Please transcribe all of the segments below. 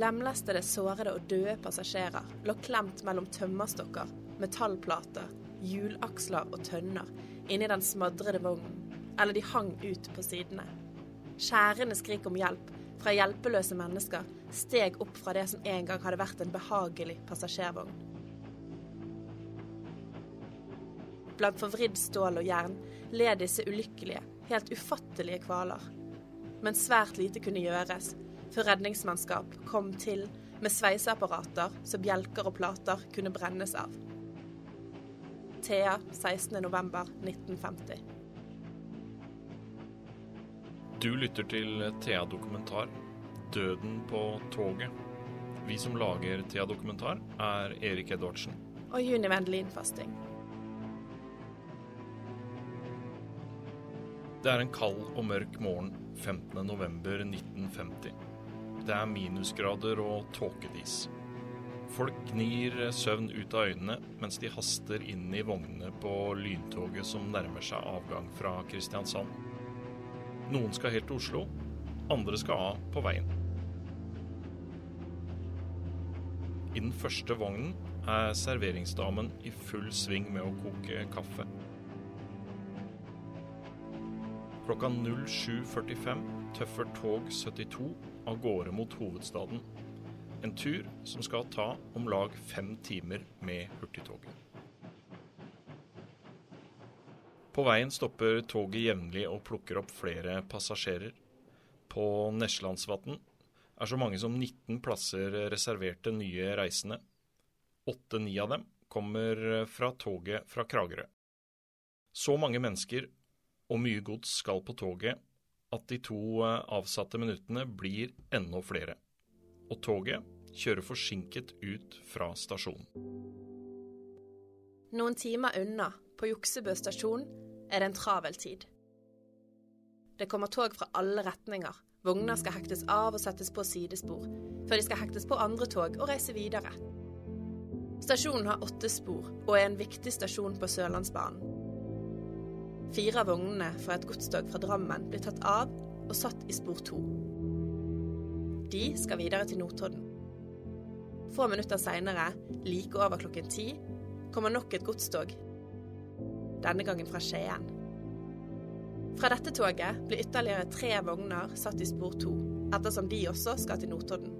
Lemlestede, sårede og døde passasjerer lå klemt mellom tømmerstokker, metallplater, hjulaksler og tønner inni den smadrede vognen, eller de hang ut på sidene. Skjærende skrik om hjelp fra hjelpeløse mennesker steg opp fra det som en gang hadde vært en behagelig passasjervogn. Blant forvridd stål og jern led disse ulykkelige, helt ufattelige kvaler. Men svært lite kunne gjøres før redningsmannskap kom til med sveiseapparater så bjelker og plater kunne brennes av. Thea 16.11.1950. Du lytter til Thea Dokumentar, 'Døden på toget'. Vi som lager Thea Dokumentar, er Erik Edvardsen. Og Juni Vendelin Fasting. Det er en kald og mørk morgen 15.11.1950. Det er minusgrader og tåkedis. Folk gnir søvn ut av øynene mens de haster inn i vognene på lyntoget som nærmer seg avgang fra Kristiansand. Noen skal helt til Oslo, andre skal av på veien. I den første vognen er serveringsdamen i full sving med å koke kaffe. Klokka 07.45 tøffer tog 72 av gårde mot hovedstaden. En tur som skal ta om lag fem timer med hurtigtoget. På veien stopper toget jevnlig og plukker opp flere passasjerer. På Neslandsvatn er så mange som 19 plasser reservert til nye reisende. Åtte-ni av dem kommer fra toget fra Kragerø. Så mange mennesker og mye gods skal på toget at de to eh, avsatte minuttene blir enda flere. Og toget kjører forsinket ut fra stasjonen. Noen timer unna, på Juksebø stasjon, er det en travel tid. Det kommer tog fra alle retninger. Vogner skal hektes av og settes på sidespor, før de skal hektes på andre tog og reise videre. Stasjonen har åtte spor og er en viktig stasjon på Sørlandsbanen. Fire av vognene fra et godstog fra Drammen blir tatt av og satt i spor to. De skal videre til Notodden. Få minutter seinere, like over klokken ti, kommer nok et godstog. Denne gangen fra Skien. Fra dette toget blir ytterligere tre vogner satt i spor to, ettersom de også skal til Notodden.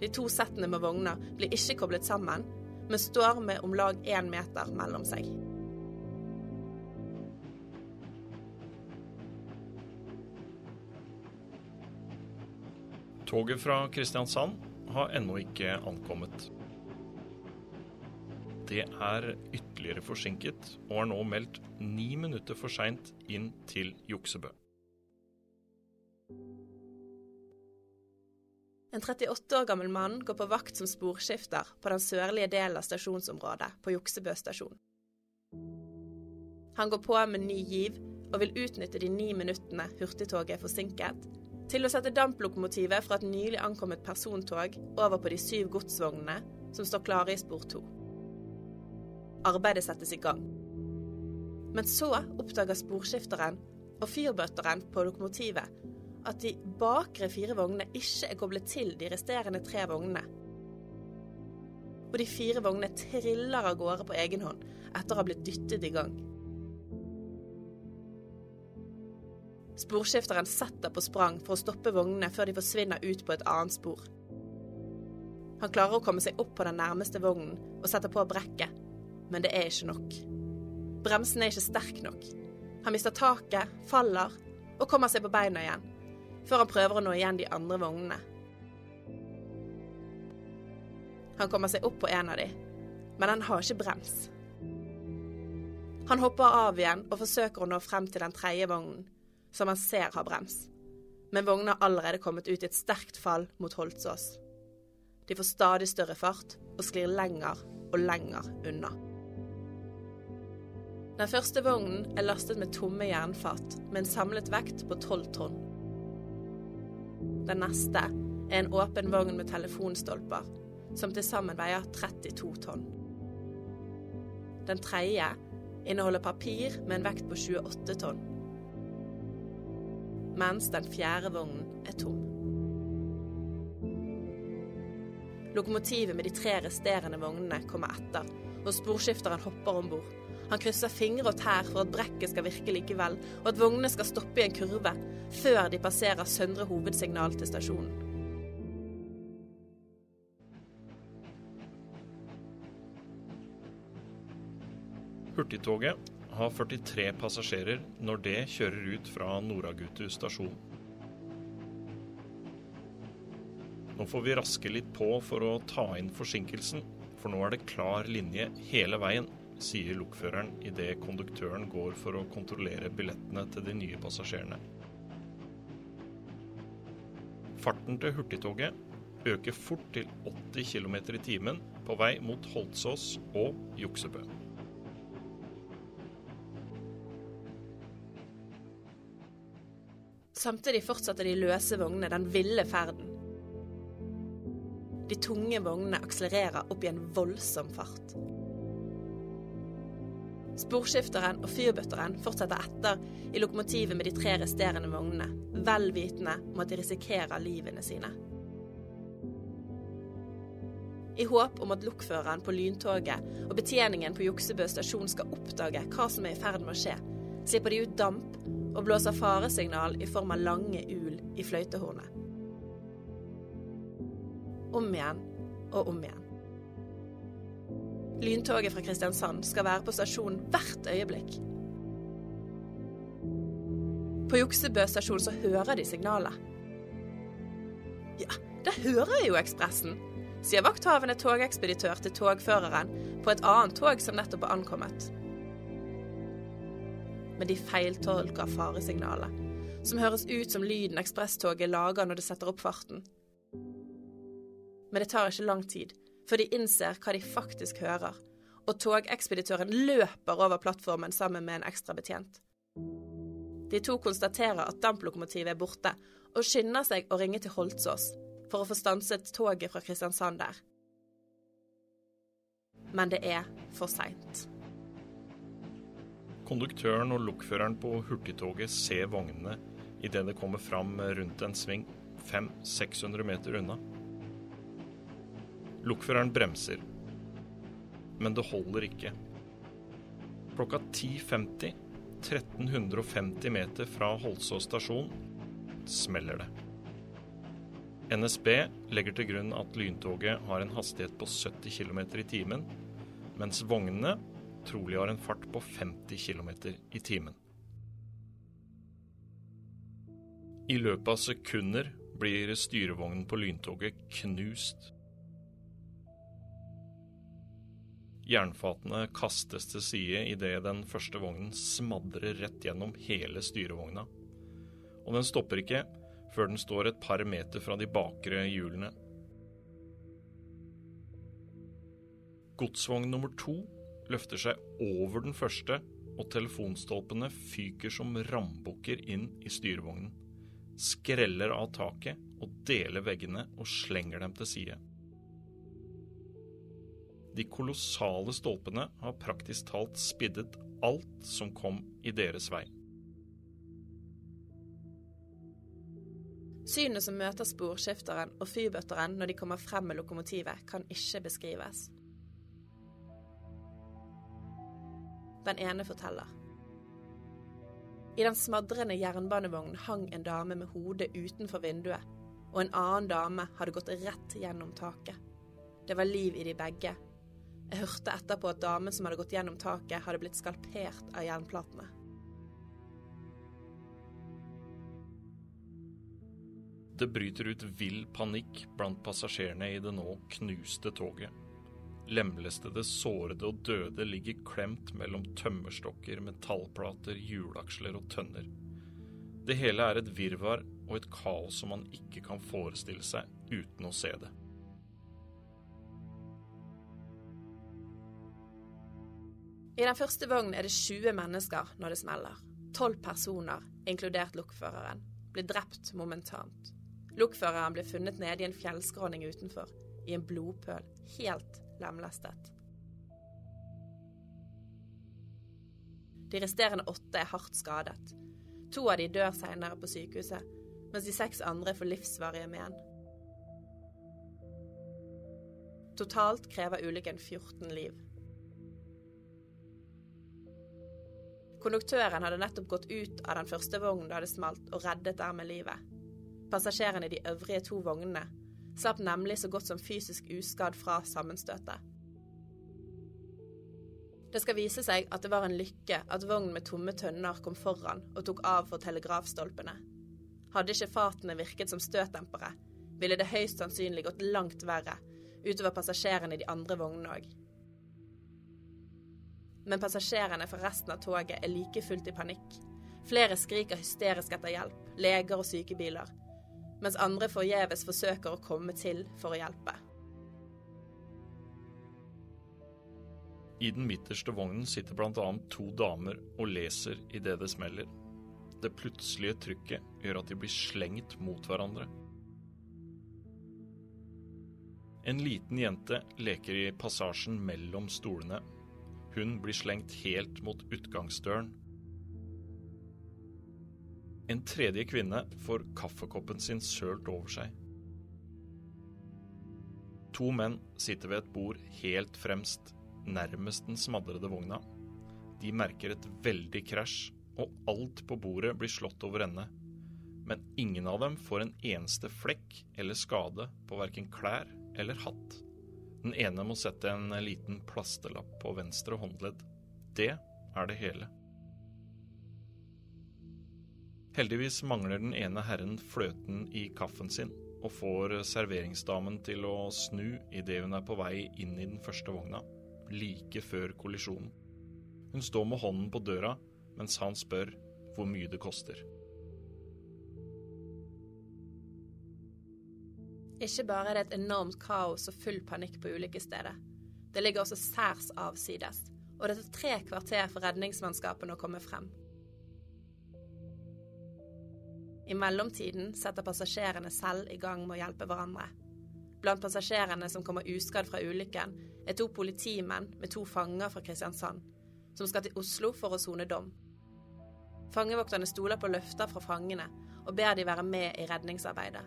De to settene med vogner blir ikke koblet sammen, men står med om lag én meter mellom seg. Toget fra Kristiansand har ennå ikke ankommet. Det er ytterligere forsinket, og er nå meldt ni minutter for seint inn til Juksebø. En 38 år gammel mann går på vakt som sporskifter på den sørlige delen av stasjonsområdet på Juksebø stasjon. Han går på med ny giv og vil utnytte de ni minuttene hurtigtoget er forsinket, til å sette damplokomotivet fra et nylig ankommet persontog over på de syv godsvognene som står klare i spor to. Arbeidet settes i gang. Men så oppdager sporskifteren og fyrbøtteren på lokomotivet at de bakre fire vognene ikke er koblet til de resterende tre vognene. Og de fire vognene triller av gårde på egen hånd etter å ha blitt dyttet i gang. Sporskifteren setter på sprang for å stoppe vognene før de forsvinner ut på et annet spor. Han klarer å komme seg opp på den nærmeste vognen og setter på brekket, men det er ikke nok. Bremsen er ikke sterk nok. Han mister taket, faller og kommer seg på beina igjen, før han prøver å nå igjen de andre vognene. Han kommer seg opp på en av de, men han har ikke brems. Han hopper av igjen og forsøker å nå frem til den tredje vognen, som han ser har brems. Men vognene har allerede kommet ut i et sterkt fall mot Holtsås. De får stadig større fart og sklir lenger og lenger unna. Den første vognen er lastet med tomme jernfat med en samlet vekt på 12 tonn. Den neste er en åpen vogn med telefonstolper, som til sammen veier 32 tonn. Den tredje inneholder papir med en vekt på 28 tonn mens den fjerde vognen er tom. Lokomotivet med de tre resterende vognene kommer etter, og sporskifteren hopper om bord. Han krysser fingre og tær for at brekket skal virke likevel, og at vognene skal stoppe i en kurve før de passerer Søndre hovedsignal til stasjonen. Hurtigtoget har 43 passasjerer når det kjører ut fra Noragutu stasjon. Nå får vi raske litt på for å ta inn forsinkelsen, for nå er det klar linje hele veien, sier lokføreren idet konduktøren går for å kontrollere billettene til de nye passasjerene. Farten til hurtigtoget øker fort til 80 km i timen på vei mot Holtsås og Juksebø. Samtidig fortsatte de løse vognene den ville ferden. De tunge vognene akselererer opp i en voldsom fart. Sporskifteren og fyrbøtteren fortsetter etter i lokomotivet med de tre resterende vognene, vel vitende om at de risikerer livene sine. I håp om at lokføreren på lyntoget og betjeningen på Juksebø stasjon skal oppdage hva som er i ferd med å skje, slipper de ut damp og blåser faresignal i form av lange ul i fløytehornet. Om igjen og om igjen. Lyntoget fra Kristiansand skal være på stasjonen hvert øyeblikk. På Juksebø stasjon så hører de signalet. Ja, det hører jo Ekspressen, sier vakthavende togekspeditør til togføreren på et annet tog som nettopp er ankommet. Men de feiltolker faresignalet, som høres ut som lyden ekspresstoget lager når det setter opp farten. Men det tar ikke lang tid før de innser hva de faktisk hører, og togekspeditøren løper over plattformen sammen med en ekstra betjent. De to konstaterer at damplokomotivet er borte, og skynder seg å ringe til Holtsås for å få stanset toget fra Kristiansand der. Men det er for seint. Konduktøren og lokføreren på hurtigtoget ser vognene idet det kommer fram rundt en sving 500-600 meter unna. Lokføreren bremser, men det holder ikke. Klokka 10.50, 1350 meter fra Holsås stasjon, smeller det. NSB legger til grunn at lyntoget har en hastighet på 70 km i timen, mens vognene trolig har en fart på 50 km i timen. I løpet av sekunder blir styrevognen på lyntoget knust. Jernfatene kastes til side idet den første vognen smadrer rett gjennom hele styrevogna. Og den stopper ikke før den står et par meter fra de bakre hjulene. Godsvogn nummer to løfter seg over den første, og telefonstolpene fyker som rambukker inn i styrevognen. Skreller av taket og deler veggene og slenger dem til side. De kolossale stolpene har praktisk talt spiddet alt som kom i deres vei. Synet som møter sporskifteren og fyrbøtteren når de kommer frem med lokomotivet, kan ikke beskrives. Den ene forteller. I den smadrende jernbanevognen hang en dame med hodet utenfor vinduet, og en annen dame hadde gått rett gjennom taket. Det var liv i de begge. Jeg hørte etterpå at damen som hadde gått gjennom taket, hadde blitt skalpert av jernplatene. Det bryter ut vill panikk blant passasjerene i det nå knuste toget. Lemlestede, sårede og døde ligger klemt mellom tømmerstokker, metallplater, hjulaksler og tønner. Det hele er et virvar og et kaos som man ikke kan forestille seg uten å se det. I den første vognen er det 20 mennesker når det smeller. Tolv personer, inkludert lokføreren, blir drept momentant. Lokføreren blir funnet nede i en fjellskråning utenfor, i en blodpøl, helt lemlestet. De resterende åtte er hardt skadet. To av de dør senere på sykehuset, mens de seks andre får livsvarige men. Totalt krever ulykken 14 liv. Konduktøren hadde nettopp gått ut av den første vognen da det smalt, og reddet dermed livet. Passasjerene i de øvrige to vognene slapp nemlig så godt som fysisk uskadd fra sammenstøtet. Det skal vise seg at det var en lykke at vognen med tomme tønner kom foran og tok av for telegrafstolpene. Hadde ikke fatene virket som støtdempere, ville det høyst sannsynlig gått langt verre utover passasjerene i de andre vognene òg. Men passasjerene fra resten av toget er like fullt i panikk. Flere skriker hysterisk etter hjelp, leger og sykebiler, mens andre forgjeves forsøker å komme til for å hjelpe. I den midterste vognen sitter bl.a. to damer og leser idet det smeller. Det plutselige trykket gjør at de blir slengt mot hverandre. En liten jente leker i passasjen mellom stolene. Hun blir slengt helt mot utgangsdøren. En tredje kvinne får kaffekoppen sin sølt over seg. To menn sitter ved et bord helt fremst nærmest den smadrede vogna. De merker et veldig krasj, og alt på bordet blir slått over ende. Men ingen av dem får en eneste flekk eller skade på verken klær eller hatt. Den ene må sette en liten plastelapp på venstre håndledd. Det er det hele. Heldigvis mangler den ene herren fløten i kaffen sin, og får serveringsdamen til å snu idet hun er på vei inn i den første vogna like før kollisjonen. Hun står med hånden på døra mens han spør hvor mye det koster. Ikke bare er det et enormt kaos og full panikk på ulykkesstedet. Det ligger også særs avsides, og det tar tre kvarter for redningsmannskapene å komme frem. I mellomtiden setter passasjerene selv i gang med å hjelpe hverandre. Blant passasjerene som kommer uskadd fra ulykken, er to politimenn med to fanger fra Kristiansand, som skal til Oslo for å sone dom. Fangevokterne stoler på løfter fra fangene og ber de være med i redningsarbeidet.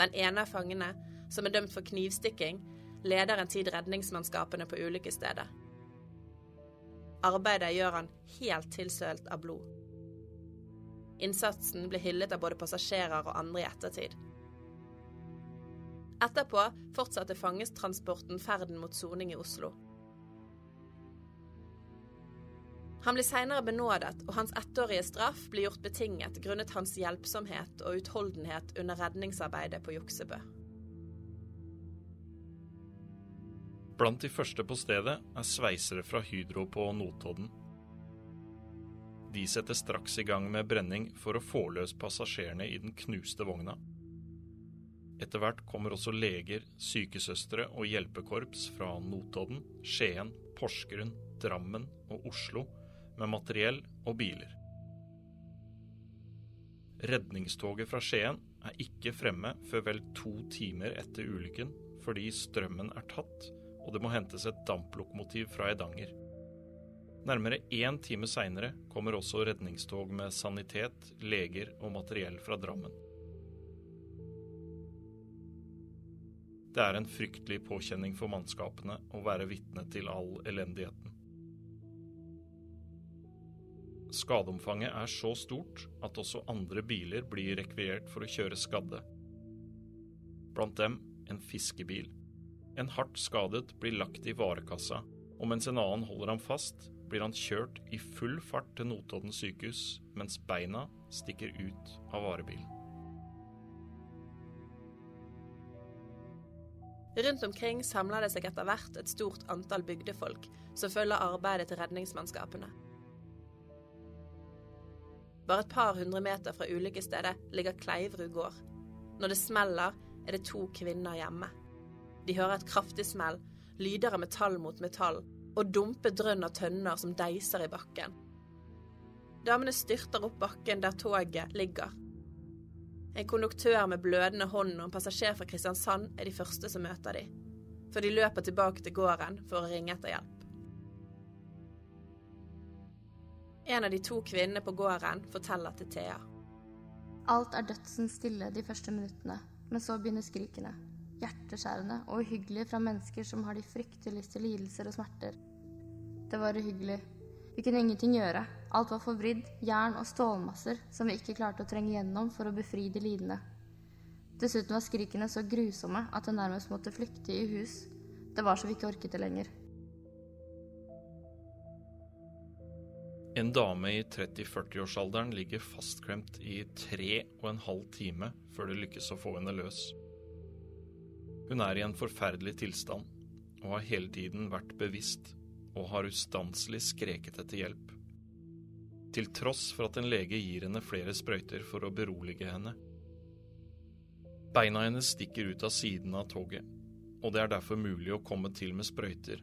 Den ene av fangene, som er dømt for knivstikking, leder en tid redningsmannskapene på ulykkesstedet. Arbeidet gjør han helt tilsølt av blod. Innsatsen ble hyllet av både passasjerer og andre i ettertid. Etterpå fortsatte fangetransporten ferden mot soning i Oslo. Han blir senere benådet, og hans ettårige straff blir gjort betinget grunnet hans hjelpsomhet og utholdenhet under redningsarbeidet på Juksebø. Blant de første på stedet er sveisere fra Hydro på Notodden. De setter straks i gang med brenning for å få løs passasjerene i den knuste vogna. Etter hvert kommer også leger, sykesøstre og hjelpekorps fra Notodden, Skien, Porsgrunn, Drammen og Oslo med materiell og biler. Redningstoget fra Skien er ikke fremme før vel to timer etter ulykken fordi strømmen er tatt og det må hentes et damplokomotiv fra Eidanger. Nærmere én time seinere kommer også redningstog med sanitet, leger og materiell fra Drammen. Det er en fryktelig påkjenning for mannskapene å være vitne til all elendigheten. Skadeomfanget er så stort at også andre biler blir rekviert for å kjøre skadde. Blant dem en fiskebil. En hardt skadet blir lagt i varekassa, og mens en annen holder ham fast, blir han kjørt i full fart til Notodden sykehus mens beina stikker ut av varebilen. Rundt omkring samler det seg etter hvert et stort antall bygdefolk som følger arbeidet til redningsmannskapene. Bare et par hundre meter fra ulykkesstedet ligger Kleivrud gård. Når det smeller, er det to kvinner hjemme. De hører et kraftig smell, lyder av metall mot metall og dumpe drønn av tønner som deiser i bakken. Damene styrter opp bakken der toget ligger, en konduktør med blødende hånd og en passasjer fra Kristiansand er de første som møter de, før de løper tilbake til gården for å ringe etter hjelp. En av de to kvinnene på gården forteller til Thea. Alt er dødsen stille de første minuttene, men så begynner skrikene. Hjerteskjærende og uhyggelig fra mennesker som har de frykteligste lidelser og smerter. Det var uhyggelig. Vi kunne ingenting gjøre. Alt var forvridd, jern og stålmasser som vi ikke klarte å trenge gjennom for å befri de lidende. Dessuten var skrikene så grusomme at jeg nærmest måtte flykte i hus. Det var så vi ikke orket det lenger. En dame i 30-40-årsalderen ligger fastklemt i tre og en halv time før det lykkes å få henne løs. Hun er i en forferdelig tilstand og har hele tiden vært bevisst og har ustanselig skreket etter hjelp. Til tross for at en lege gir henne flere sprøyter for å berolige henne. Beina hennes stikker ut av siden av toget, og det er derfor mulig å komme til med sprøyter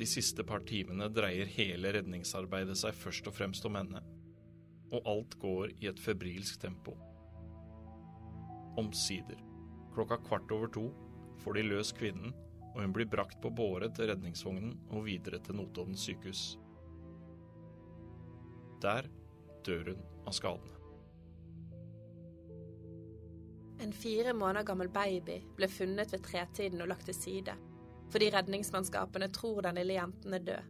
de siste par timene dreier hele redningsarbeidet seg først og fremst om henne, og alt går i et febrilsk tempo. Omsider, klokka kvart over to, får de løs kvinnen, og hun blir brakt på båre til redningsvognen og videre til Notodden sykehus. Der dør hun av skadene. En fire måneder gammel baby ble funnet ved tretiden og lagt til side fordi redningsmannskapene tror den lille jenten er død.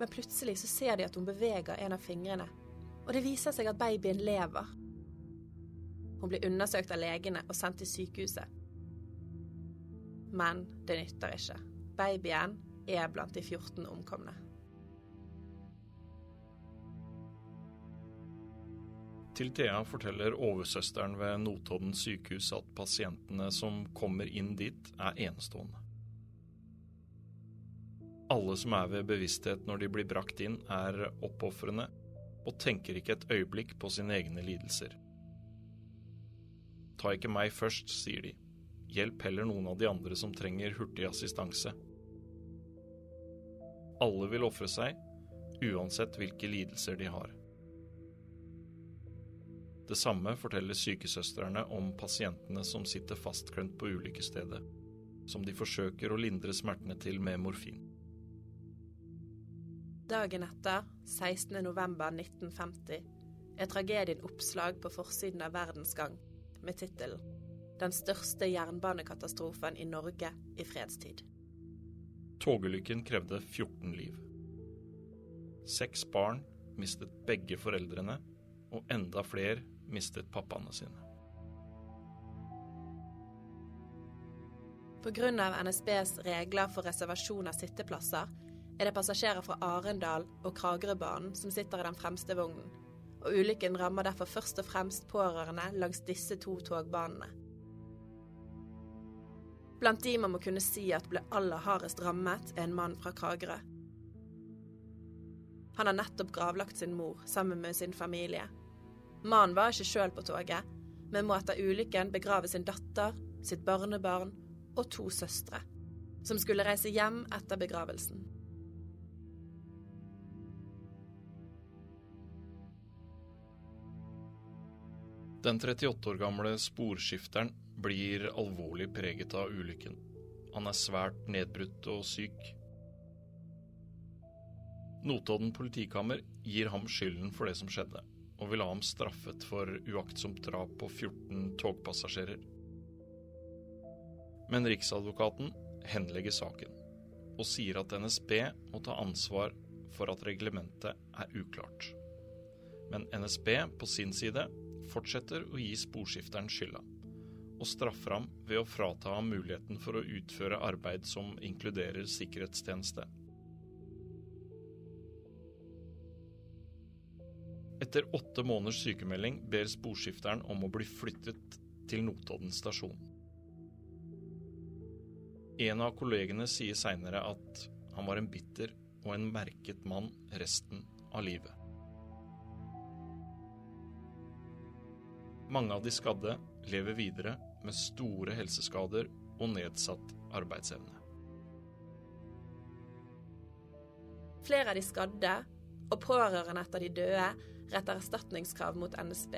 Men plutselig så ser de at hun beveger en av fingrene, og det viser seg at babyen lever. Hun blir undersøkt av legene og sendt til sykehuset. Men det nytter ikke. Babyen er blant de 14 omkomne. Til Thea forteller oversøsteren ved Notodden sykehus at pasientene som kommer inn dit, er enestående. Alle som er ved bevissthet når de blir brakt inn, er oppofrende og tenker ikke et øyeblikk på sine egne lidelser. Ta ikke meg først, sier de. Hjelp heller noen av de andre som trenger hurtig assistanse. Alle vil ofre seg, uansett hvilke lidelser de har. Det samme forteller sykesøstrene om pasientene som sitter fastklemt på ulykkesstedet, som de forsøker å lindre smertene til med morfin. Dagen etter, 16.11.1950, er tragedien oppslag på forsiden av Verdens Gang med tittelen 'Den største jernbanekatastrofen i Norge i fredstid'. Togulykken krevde 14 liv. Seks barn mistet begge foreldrene, og enda flere mistet pappaene sine. Pga. NSBs regler for reservasjon av sitteplasser er det passasjerer fra Arendal og Kragerøbanen som sitter i den fremste vognen, og ulykken rammer derfor først og fremst pårørende langs disse to togbanene. Blant de man må kunne si at ble aller hardest rammet, er en mann fra Kragerø. Han har nettopp gravlagt sin mor sammen med sin familie, Mannen var ikke sjøl på toget, men må etter ulykken begrave sin datter, sitt barnebarn og to søstre, som skulle reise hjem etter begravelsen. Den 38 år gamle sporskifteren blir alvorlig preget av ulykken. Han er svært nedbrutt og syk. Notodden politikammer gir ham skylden for det som skjedde og vil ha ham straffet for uaktsomt drap på 14 togpassasjerer. Men Riksadvokaten henlegger saken, og sier at NSB må ta ansvar for at reglementet er uklart. Men NSB på sin side fortsetter å gi sporskifteren skylda, og straffer ham ved å frata ham muligheten for å utføre arbeid som inkluderer sikkerhetstjeneste. Etter åtte måneders sykemelding ber sporskifteren om å bli flyttet til Notodden stasjon. En av kollegene sier seinere at han var en bitter og en merket mann resten av livet. Mange av de skadde lever videre med store helseskader og nedsatt arbeidsevne. Flere av de skadde og pårørende etter de døde retter erstatningskrav mot NSB.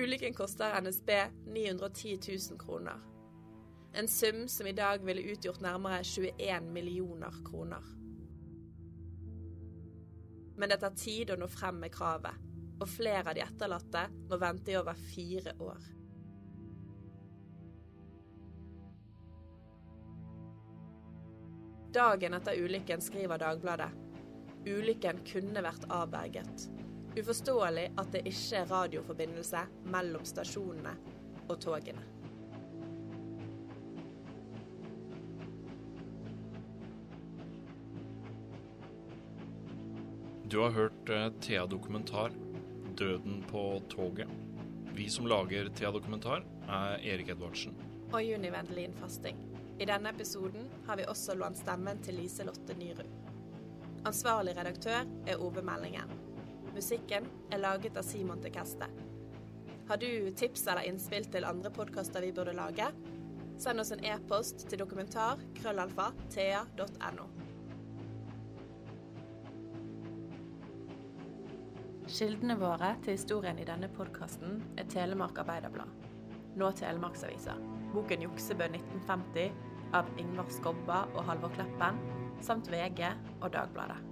Ulykken koster NSB 910 000 kroner. En sum som i dag ville utgjort nærmere 21 millioner kroner. Men det tar tid å nå frem med kravet, og flere av de etterlatte må vente i over fire år. Dagen etter ulykken skriver Dagbladet ulykken kunne vært avverget. Uforståelig at det ikke er radioforbindelse mellom stasjonene og togene. Du har hørt eh, Thea Dokumentar, 'Døden på toget'. Vi som lager Thea Dokumentar, er Erik Edvardsen. Og Juni Vendelin Fasting. I denne episoden har vi også lånt stemmen til Liselotte Nyrud. Ansvarlig redaktør er Ove Meldingen. Musikken er laget av Simon Tekeste. Har du tips eller innspill til andre podkaster vi burde lage? Send oss en e-post til dokumentar krøllalfa thea.no. Kildene våre til historien i denne podkasten er Telemark Arbeiderblad, nå Telemarksavisa, boken 'Juksebø 1950' av Ingvar Skobba og Halvor Kleppen, samt VG og Dagbladet.